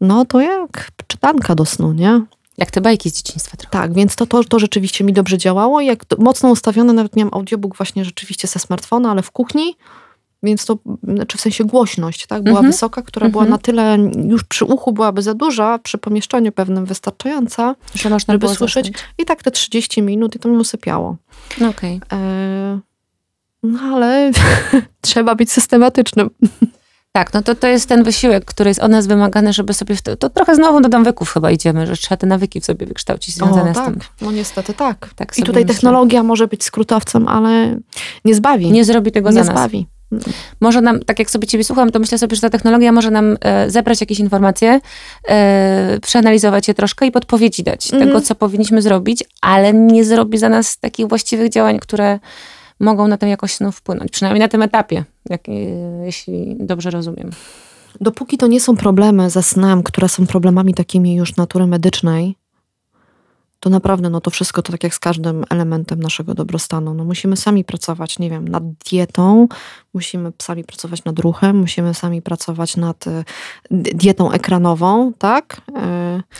No to jak czytanka do snu, nie? Jak te bajki z dzieciństwa trochę. Tak, więc to, to, to rzeczywiście mi dobrze działało. Jak mocno ustawione, nawet miałam audiobook właśnie rzeczywiście ze smartfona, ale w kuchni więc to, znaczy w sensie głośność, tak, była mhm. wysoka, która była mhm. na tyle, już przy uchu byłaby za duża, przy pomieszczeniu pewnym wystarczająca, że można żeby słyszeć. Zasnąć. I tak te 30 minut i to mi usypiało. Okej. Okay. E, no ale trzeba być systematycznym. Tak, no to, to jest ten wysiłek, który jest od nas wymagany, żeby sobie, w to, to trochę znowu do nawyków chyba idziemy, że trzeba te nawyki w sobie wykształcić związane o, tak. z tym. No niestety tak. tak I tutaj myślę. technologia może być skrótowcem, ale nie zbawi. Nie zrobi tego nie za nas. Nie zbawi może nam, tak jak sobie ciebie słucham, to myślę sobie, że ta technologia może nam e, zebrać jakieś informacje, e, przeanalizować je troszkę i podpowiedzi dać mm -hmm. tego, co powinniśmy zrobić, ale nie zrobi za nas takich właściwych działań, które mogą na tę jakość snu wpłynąć. Przynajmniej na tym etapie, jak, e, jeśli dobrze rozumiem. Dopóki to nie są problemy ze snem, które są problemami takimi już natury medycznej, to naprawdę no to wszystko to tak jak z każdym elementem naszego dobrostanu. No musimy sami pracować, nie wiem, nad dietą, musimy sami pracować nad ruchem, musimy sami pracować nad y, dietą ekranową, tak?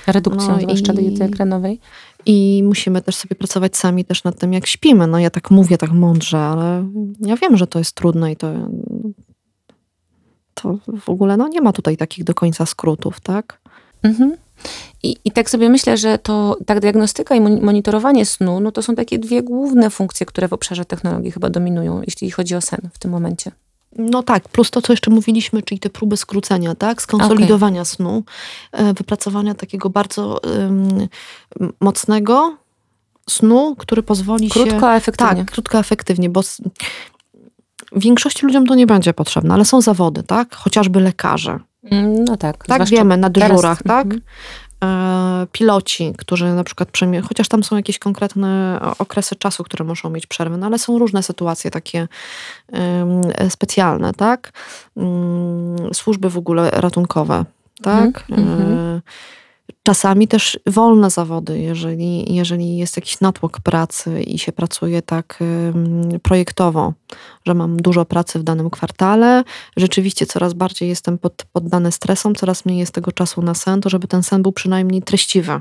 Y, Redukcją no zwłaszcza i, diety ekranowej. I musimy też sobie pracować sami też nad tym, jak śpimy. No ja tak mówię, tak mądrze, ale ja wiem, że to jest trudne i to to w ogóle no nie ma tutaj takich do końca skrótów, tak? Mhm. I, I tak sobie myślę, że to tak diagnostyka i monitorowanie snu, no to są takie dwie główne funkcje, które w obszarze technologii chyba dominują, jeśli chodzi o sen w tym momencie. No tak, plus to, co jeszcze mówiliśmy, czyli te próby skrócenia, tak? Skonsolidowania okay. snu, e, wypracowania takiego bardzo um, mocnego snu, który pozwoli krótko, się... Krótko, efektywnie. Tak, krótko, efektywnie, bo większości ludziom to nie będzie potrzebne, ale są zawody, tak? Chociażby lekarze. Mm, no tak. Tak, wiemy, na dyżurach, teraz, tak? Mm. Piloci, którzy na przykład, chociaż tam są jakieś konkretne okresy czasu, które muszą mieć przerwy, no ale są różne sytuacje takie specjalne, tak? Mm, służby w ogóle ratunkowe, tak? Mm -hmm. Czasami też wolne zawody, jeżeli, jeżeli jest jakiś natłok pracy i się pracuje tak projektowo, że mam dużo pracy w danym kwartale, rzeczywiście coraz bardziej jestem pod, poddany stresom, coraz mniej jest tego czasu na sen, to żeby ten sen był przynajmniej treściwy.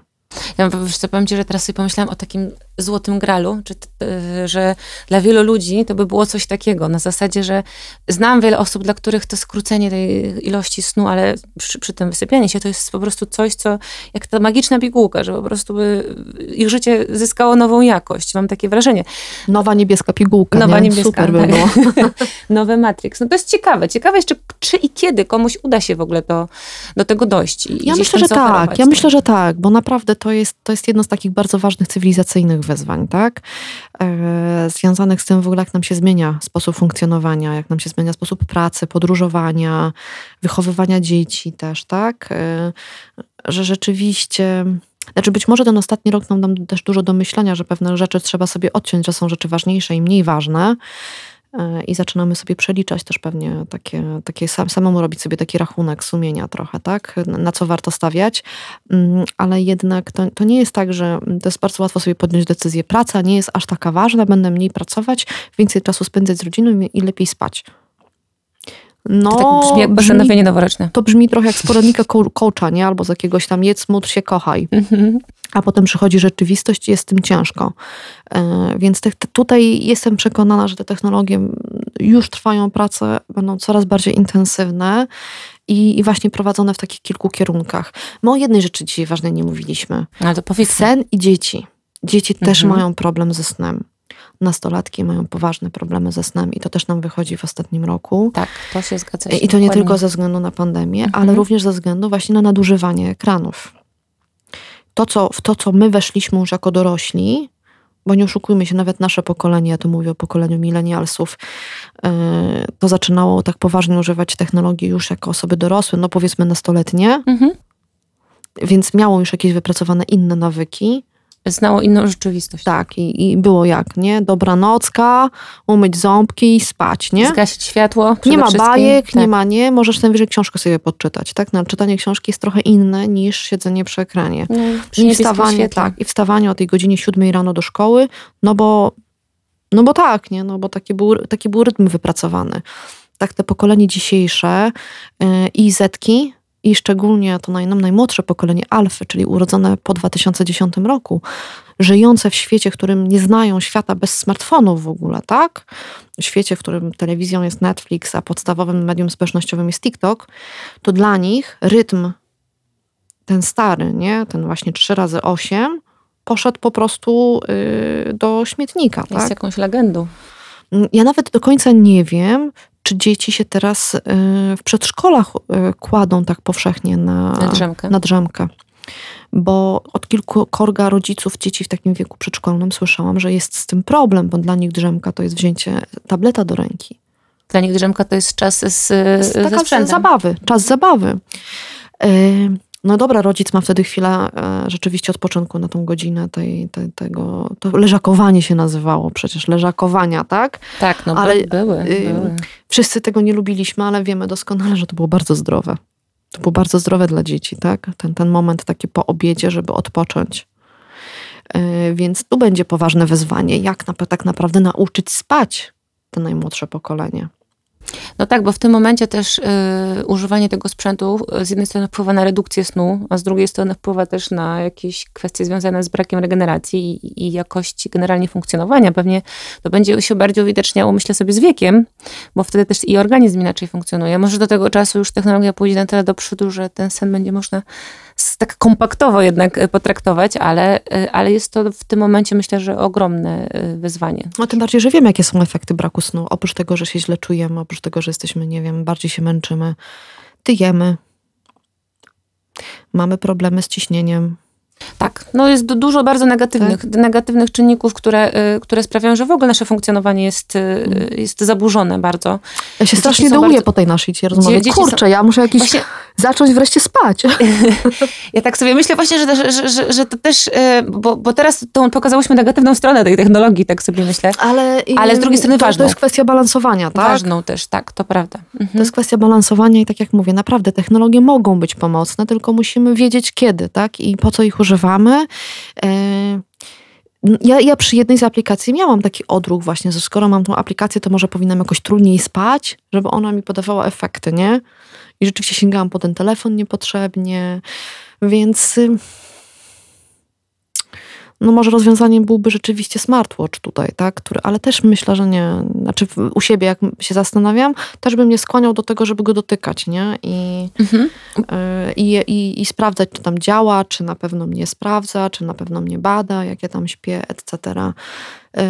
Ja wiesz co, powiem ci, że teraz sobie pomyślałam o takim złotym gralu, czy, e, że dla wielu ludzi to by było coś takiego, na zasadzie, że znam wiele osób, dla których to skrócenie tej ilości snu, ale przy, przy tym wysypianie się to jest po prostu coś, co jak ta magiczna pigułka, że po prostu by ich życie zyskało nową jakość. Mam takie wrażenie. Nowa niebieska pigułka. Nowa nie? niebieska. Super by tak. było. Nowe Matrix. No to jest ciekawe. Ciekawe jest, czy, czy i kiedy komuś uda się w ogóle to, do tego dojść. I ja myślę, że tak. Ja myślę, że tak, bo naprawdę to jest, to jest jedno z takich bardzo ważnych cywilizacyjnych wyzwań, tak? E, związanych z tym w ogóle, jak nam się zmienia sposób funkcjonowania, jak nam się zmienia sposób pracy, podróżowania, wychowywania dzieci też, tak? E, że rzeczywiście... Znaczy być może ten ostatni rok nam dał też dużo do myślenia, że pewne rzeczy trzeba sobie odciąć, że są rzeczy ważniejsze i mniej ważne i zaczynamy sobie przeliczać też pewnie takie, takie sam, samemu robić sobie taki rachunek sumienia trochę, tak? Na co warto stawiać, mm, ale jednak to, to nie jest tak, że to jest bardzo łatwo sobie podjąć decyzję. Praca nie jest aż taka ważna, będę mniej pracować, więcej czasu spędzać z rodziną i lepiej spać. No, to tak brzmi jak postanowienie noworoczne. To brzmi trochę jak z poradnika coacha, nie? Albo z jakiegoś tam jedz, módl się, kochaj. Mhm. A potem przychodzi rzeczywistość i jest z tym ciężko. E, więc tutaj jestem przekonana, że te technologie już trwają prace, będą coraz bardziej intensywne i, i właśnie prowadzone w takich kilku kierunkach. My o jednej rzeczy dzisiaj ważnej nie mówiliśmy. Ale to powiedz. Sen i dzieci. Dzieci mhm. też mają problem ze snem nastolatki mają poważne problemy ze snem i to też nam wychodzi w ostatnim roku. Tak, to się zgadza. I to nie tylko ze względu na pandemię, mhm. ale również ze względu właśnie na nadużywanie ekranów. To co, w to, co my weszliśmy już jako dorośli, bo nie oszukujmy się, nawet nasze pokolenie, ja tu mówię o pokoleniu milenialsów, yy, to zaczynało tak poważnie używać technologii już jako osoby dorosłe, no powiedzmy nastoletnie, mhm. więc miało już jakieś wypracowane inne nawyki, znało inną rzeczywistość. Tak, i, i było jak, nie? Dobranocka, umyć ząbki i spać, nie? Zgasić światło. Nie ma bajek, tak. nie ma, nie? Możesz najwyżej książkę sobie podczytać, tak? No, czytanie książki jest trochę inne niż siedzenie przy ekranie. No, przy I wstawanie, tak, i wstawanie o tej godzinie siódmej rano do szkoły, no bo, no bo tak, nie? No bo taki był, taki był rytm wypracowany. Tak, te pokolenie dzisiejsze yy, i zetki, i szczególnie to naj, najmłodsze pokolenie alfy, czyli urodzone po 2010 roku, żyjące w świecie, w którym nie znają świata bez smartfonów w ogóle, tak? W świecie, w którym telewizją jest Netflix, a podstawowym medium społecznościowym jest TikTok, to dla nich rytm ten stary, nie? Ten właśnie 3 razy 8 poszedł po prostu yy, do śmietnika. Jest tak? jakąś legendą. Ja nawet do końca nie wiem, czy dzieci się teraz y, w przedszkolach y, kładą tak powszechnie na, na, drzemkę. na drzemkę. Bo od kilku korga rodziców dzieci w takim wieku przedszkolnym słyszałam, że jest z tym problem, bo dla nich drzemka to jest wzięcie tableta do ręki. Dla nich drzemka to jest czas z, ze sprzętem. zabawy, czas zabawy. Y, no dobra, rodzic ma wtedy chwilę e, rzeczywiście odpoczynku na tą godzinę tej, tej, tego, to leżakowanie się nazywało przecież, leżakowania, tak? Tak, no ale były, y, były. Wszyscy tego nie lubiliśmy, ale wiemy doskonale, że to było bardzo zdrowe. To było bardzo zdrowe dla dzieci, tak? Ten, ten moment taki po obiedzie, żeby odpocząć. E, więc tu będzie poważne wyzwanie, jak na, tak naprawdę nauczyć spać to najmłodsze pokolenie. No tak, bo w tym momencie też y, używanie tego sprzętu y, z jednej strony wpływa na redukcję snu, a z drugiej strony wpływa też na jakieś kwestie związane z brakiem regeneracji i, i jakości generalnie funkcjonowania. Pewnie to będzie się bardziej uwidaczniało, myślę sobie, z wiekiem, bo wtedy też i organizm inaczej funkcjonuje. Może do tego czasu już technologia pójdzie na tyle do przodu, że ten sen będzie można tak kompaktowo jednak e, potraktować, ale, e, ale jest to w tym momencie myślę, że ogromne e, wyzwanie. No tym bardziej, że wiemy, jakie są efekty braku snu. Oprócz tego, że się źle czujemy, oprócz tego, że jesteśmy, nie wiem, bardziej się męczymy, tyjemy, mamy problemy z ciśnieniem, tak, no jest dużo bardzo negatywnych, tak? negatywnych czynników, które, y, które sprawiają, że w ogóle nasze funkcjonowanie jest, y, mm. jest zaburzone bardzo. Ja się strasznie dołuję bardzo... po tej naszej rozmowie. Kurczę, są... ja muszę jakiś właśnie... zacząć wreszcie spać. ja tak sobie myślę właśnie, że, że, że, że to też, y, bo, bo teraz to pokazałyśmy negatywną stronę tej technologii, tak sobie myślę. Ale, ale z drugiej strony ważną. To jest kwestia balansowania, tak? Ważną też, tak, to prawda. Mhm. To jest kwestia balansowania i tak jak mówię, naprawdę technologie mogą być pomocne, tylko musimy wiedzieć kiedy, tak? I po co ich używamy. E, ja, ja przy jednej z aplikacji miałam taki odruch właśnie, że skoro mam tą aplikację, to może powinnam jakoś trudniej spać, żeby ona mi podawała efekty, nie? I rzeczywiście sięgałam po ten telefon niepotrzebnie, więc no może rozwiązaniem byłby rzeczywiście smartwatch tutaj, tak? Który, ale też myślę, że nie. Znaczy u siebie, jak się zastanawiam, też bym mnie skłaniał do tego, żeby go dotykać, nie? I, mhm. y, i, i, i sprawdzać, czy tam działa, czy na pewno mnie sprawdza, czy na pewno mnie bada, jak ja tam śpię, etc. Y,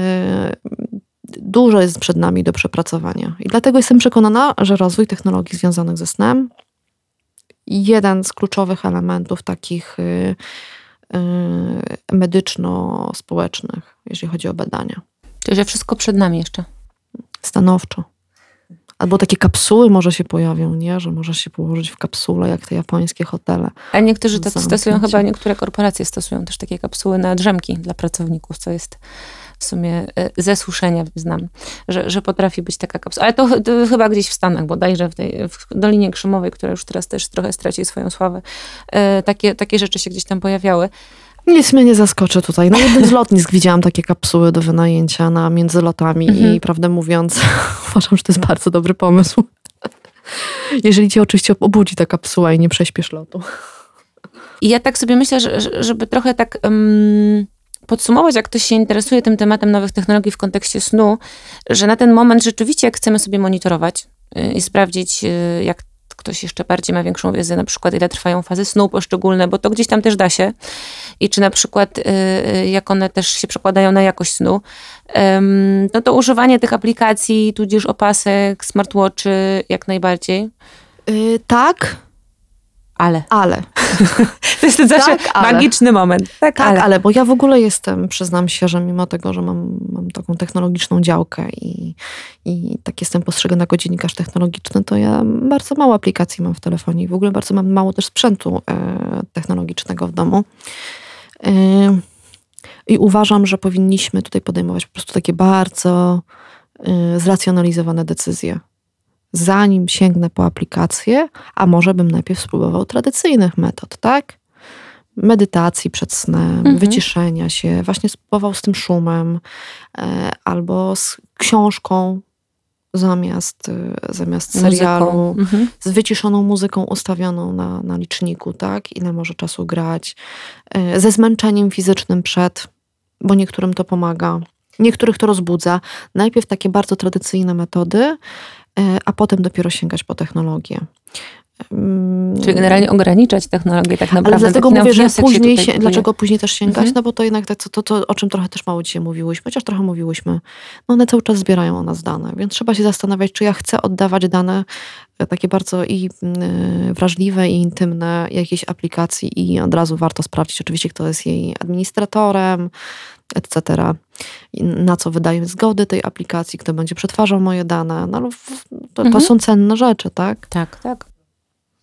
dużo jest przed nami do przepracowania. I dlatego jestem przekonana, że rozwój technologii związanych ze snem, jeden z kluczowych elementów takich y, medyczno-społecznych, jeżeli chodzi o badania. Czyli, że wszystko przed nami jeszcze. Stanowczo. Albo takie kapsuły może się pojawią, nie? Że możesz się położyć w kapsule, jak te japońskie hotele. A niektórzy tak stosują, chyba niektóre korporacje stosują też takie kapsuły na drzemki dla pracowników, co jest w sumie e, ze słyszenia znam, że, że potrafi być taka kapsuła. Ale to, to chyba gdzieś w Stanach, bodajże w tej w Dolinie Krzemowej, która już teraz też trochę straci swoją sławę, e, takie, takie rzeczy się gdzieś tam pojawiały. Nic mnie nie zaskoczy tutaj. Na jednym z lotnisk widziałam takie kapsuły do wynajęcia na między lotami mhm. i prawdę mówiąc, uważam, że to jest bardzo dobry pomysł. Jeżeli cię oczywiście obudzi ta kapsuła i nie prześpiesz lotu. I ja tak sobie myślę, że, żeby trochę tak um, podsumować, jak ktoś się interesuje tym tematem nowych technologii w kontekście snu, że na ten moment rzeczywiście, jak chcemy sobie monitorować y, i sprawdzić, y, jak ktoś jeszcze bardziej ma większą wiedzę, na przykład ile trwają fazy snu poszczególne, bo to gdzieś tam też da się. I czy na przykład y, jak one też się przekładają na jakość snu, no to używanie tych aplikacji, tudzież opasek, smartwatchy jak najbardziej. Yy, tak, ale. Ale. to jest ten zawsze tak, magiczny moment. Tak, tak ale. ale. bo ja w ogóle jestem, przyznam się, że mimo tego, że mam, mam taką technologiczną działkę i, i tak jestem postrzegana jako dziennikarz technologiczny, to ja bardzo mało aplikacji mam w telefonie i w ogóle bardzo mam mało też sprzętu e, technologicznego w domu. E, I uważam, że powinniśmy tutaj podejmować po prostu takie bardzo e, zracjonalizowane decyzje zanim sięgnę po aplikację, a może bym najpierw spróbował tradycyjnych metod, tak? Medytacji przed snem, mhm. wyciszenia się, właśnie spróbował z tym szumem, e, albo z książką zamiast, e, zamiast serialu, mhm. z wyciszoną muzyką ustawioną na, na liczniku, tak? Ile może czasu grać, e, ze zmęczeniem fizycznym przed, bo niektórym to pomaga. Niektórych to rozbudza. Najpierw takie bardzo tradycyjne metody, a potem dopiero sięgać po technologię. Mm. Czyli generalnie ograniczać technologię tak naprawdę. Ale dlatego mówię, że później, się, dlaczego później też sięgać? Mhm. No bo to jednak to, to, to, o czym trochę też mało dzisiaj mówiłyśmy, chociaż trochę mówiłyśmy, no one cały czas zbierają o nas dane, więc trzeba się zastanawiać, czy ja chcę oddawać dane e, takie bardzo i y, wrażliwe i intymne jakiejś aplikacji i od razu warto sprawdzić oczywiście, kto jest jej administratorem, etc. Na co wydaję zgody tej aplikacji, kto będzie przetwarzał moje dane. No, to, mhm. to są cenne rzeczy, tak? Tak, tak.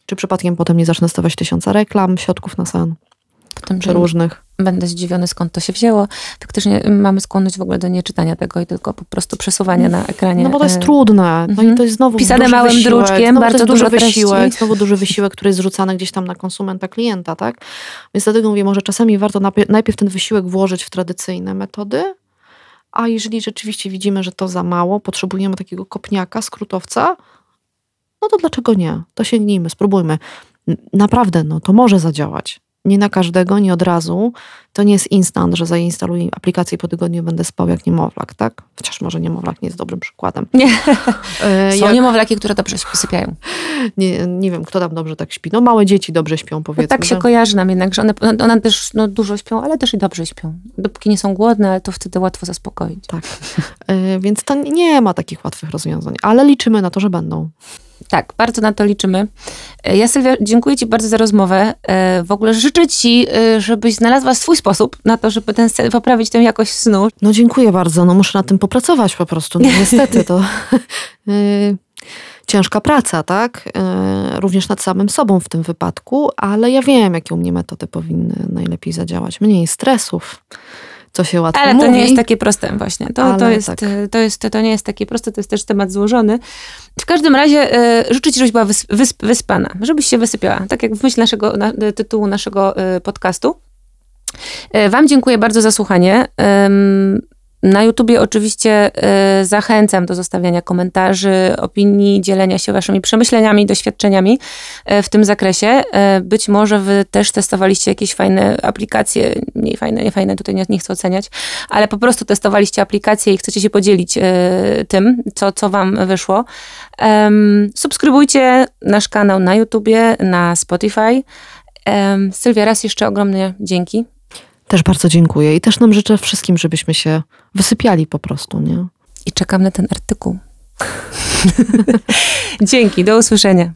Czy przypadkiem potem nie zacznę stawać tysiąca reklam, środków na sen? Potem różnych. Będę zdziwiony, skąd to się wzięło. Faktycznie mamy skłonność w ogóle do nieczytania tego i tylko po prostu przesuwania na ekranie. No bo to jest e, trudne. No i mhm. to jest znowu Pisane małym wysiłek. druczkiem, bardzo duży wysiłek. Znowu duży wysiłek, który jest zrzucany gdzieś tam na konsumenta, klienta, tak? Więc dlatego mówię, może czasami warto najpierw ten wysiłek włożyć w tradycyjne metody, a jeżeli rzeczywiście widzimy, że to za mało, potrzebujemy takiego kopniaka, skrótowca, no to dlaczego nie? To sięgnijmy, spróbujmy. Naprawdę, no to może zadziałać nie na każdego, nie od razu. To nie jest instant, że zainstaluję aplikację i po tygodniu będę spał jak niemowlak, tak? Chociaż może niemowlak nie jest dobrym przykładem. Nie. E, Są jak... niemowlaki, które dobrze sypiają. Nie, nie wiem, kto tam dobrze tak śpi. No małe dzieci dobrze śpią, no powiedzmy. No tak się tak? kojarzy nam jednak, że one, one też no, dużo śpią, ale też i dobrze śpią. Dopóki nie są głodne, ale to wtedy łatwo zaspokoić. Tak. E, więc to nie ma takich łatwych rozwiązań, ale liczymy na to, że będą. Tak, bardzo na to liczymy. E, ja Sylwia, dziękuję Ci bardzo za rozmowę. E, w ogóle życzę Ci, e, żebyś znalazła swój sposób na to, żeby ten, poprawić tę jakość snu. No dziękuję bardzo, no muszę nad tym popracować po prostu. No, niestety to ciężka praca, tak? Również nad samym sobą w tym wypadku, ale ja wiem, jakie u mnie metody powinny najlepiej zadziałać. Mniej stresów, co się łatwo Ale mówi. to nie jest takie proste właśnie. To, to, jest, tak. to, jest, to nie jest takie proste, to jest też temat złożony. W każdym razie y, życzę Ci, żebyś była wysp, wysp, wyspana, żebyś się wysypiała. Tak jak w myśl naszego, na, tytułu naszego y, podcastu. Wam dziękuję bardzo za słuchanie. Na YouTubie oczywiście y, zachęcam do zostawiania komentarzy, opinii, dzielenia się waszymi przemyśleniami, doświadczeniami y, w tym zakresie. Y, być może wy też testowaliście jakieś fajne aplikacje, nie fajne, nie fajne, tutaj nie, nie chcę oceniać, ale po prostu testowaliście aplikacje i chcecie się podzielić tym, co, co wam wyszło. subskrybujcie nasz kanał na YouTubie, na Spotify. Sylwia, raz jeszcze ogromne dzięki. Też bardzo dziękuję i też nam życzę wszystkim, żebyśmy się wysypiali po prostu, nie? I czekam na ten artykuł. Dzięki, do usłyszenia.